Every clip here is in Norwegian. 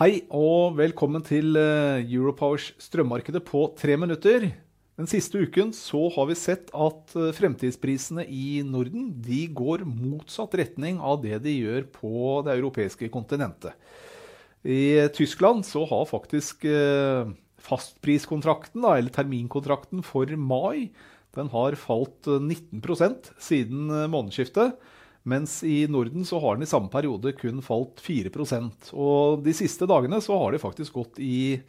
Hei og velkommen til eh, Europowers strømmarkedet på tre minutter. Den siste uken så har vi sett at eh, fremtidsprisene i Norden de går motsatt retning av det de gjør på det europeiske kontinentet. I Tyskland så har faktisk eh, fastpriskontrakten, eller terminkontrakten for mai, den har falt 19% siden månedsskiftet. Mens i Norden så har den i samme periode kun falt 4% Og de siste dagene så har det faktisk gått i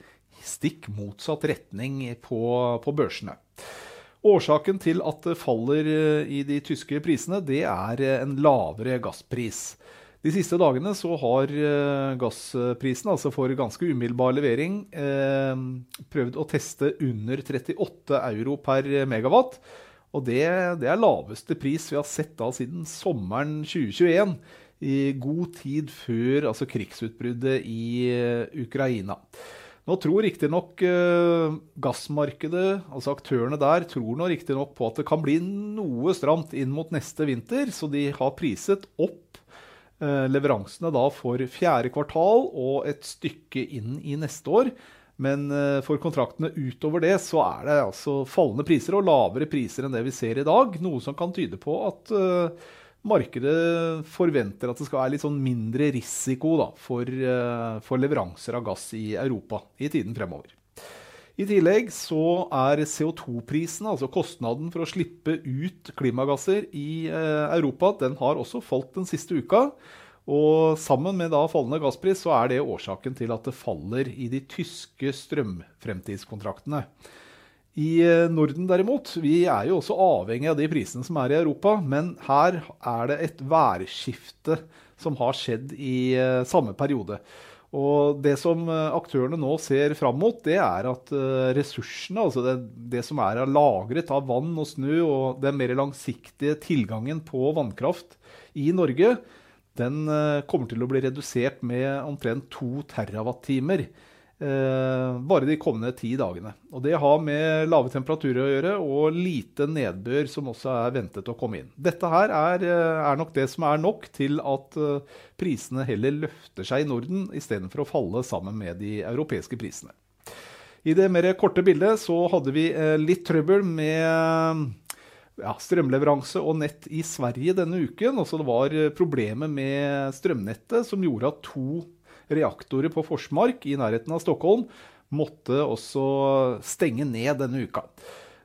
stikk motsatt retning på, på børsene. Årsaken til at det faller eh, i de tyske prisene, det er eh, en lavere gasspris. De siste dagene så har eh, gassprisen, altså for ganske umiddelbar levering, prøvd å teste under 38 euro per megawatt. Og det, det, er laveste pris vi har sett da siden sommeren 2021. I god tid før altså krigsutbruddet i uh, Ukraina. Nå tror riktignok eh, gassmarkedet, altså aktørene der, tror nå riktignok på at det kan bli noe stramt inn mot neste vinter, så de har priset opp eh, leveransene da for fjerde kvartal og et stykke inn i neste år. Men eh, for kontraktene utover det så er det altså fallende priser og lavere priser enn det vi ser i dag. Noe som kan tyde på at uh, markedet forventer at det skal være litt sånn mindre risiko da, for, uh, for, leveranser av gass i Europa i tiden fremover. I tillegg så er CO2-prisen, altså kostnaden for å slippe ut klimagasser i Europa, den har også falt den siste uka. Og sammen med da fallende gasspris så er det årsaken til at det faller i de tyske strømfremtidskontraktene. I eh, Norden derimot, vi er jo også avhengig av de prisene som er i Europa, men her er det et værskifte som har skjedd i uh, samme periode. Og det som uh, aktørene nå ser fram mot, det er at ressursene, altså det, det, som er lagret av vann og snø, og den mer langsiktige tilgangen på vannkraft i Norge, den eh, kommer til å bli redusert med omtrent 2 TWh eh, bare de kommende ti dagene. Og Det har med lave temperaturer å gjøre og lite nedbør som også er ventet å komme inn. Dette her er, eh, er nok det som er nok til at prisene heller løfter seg i Norden istedenfor å falle sammen med de europeiske prisene. I det mer korte bildet så hadde vi litt trøbbel med ja, strømleveranse og nett i Sverige denne uken. Også det var eh, problemer med strømnettet som gjorde at to reaktorer på Forsmark i nærheten av Stockholm måtte også stenge ned denne uka.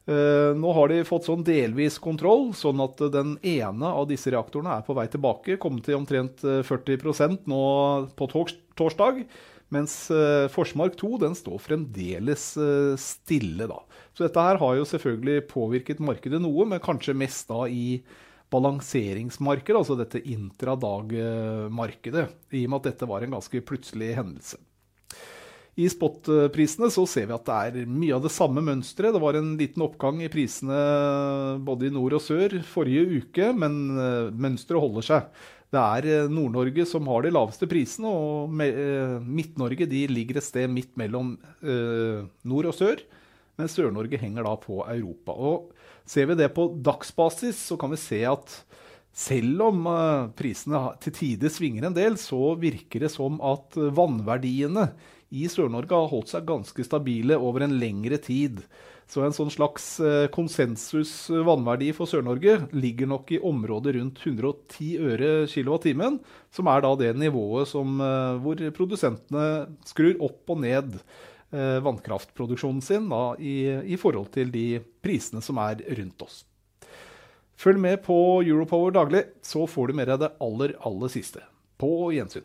Eh, nå har de fått sånn delvis kontroll, sånn at den ene av disse reaktorene er på vei tilbake. Kommet til omtrent 40 eh, nå på torsdag. Mens Forsmark 2 den står fremdeles stille. da. Så dette her har jo selvfølgelig påvirket markedet noe, men kanskje mest da i balanseringsmarkedet, altså dette intradag-markedet, i og med at dette var en ganske plutselig hendelse. I spotprisene så ser vi at det er mye av det samme mønsteret. Det var en liten oppgang i prisene både i nord og sør forrige uke, men eh, mønsteret holder seg. Det er eh, Nord-Norge som har de laveste prisene, og eh, Midt-Norge ligger et sted midt mellom nord og sør men Sør-Norge henger da på Europa. Og Ser vi det på dagsbasis, så kan vi se at selv om prisene til tider svinger en del, så virker det som at vannverdiene i Sør-Norge har holdt seg ganske stabile over en lengre tid. Så en sånn slags eh, konsensus vannverdi for Sør-Norge ligger nok i området rundt 110 øre kilowattimen, som er da det nivået som, eh, hvor produsentene skrur opp og ned Eh, vannkraftproduksjonen sin da, i, i, forhold til de prisene som er rundt oss. Følg med på Europower daglig, så får du mer av det aller, aller siste. På gjensyn.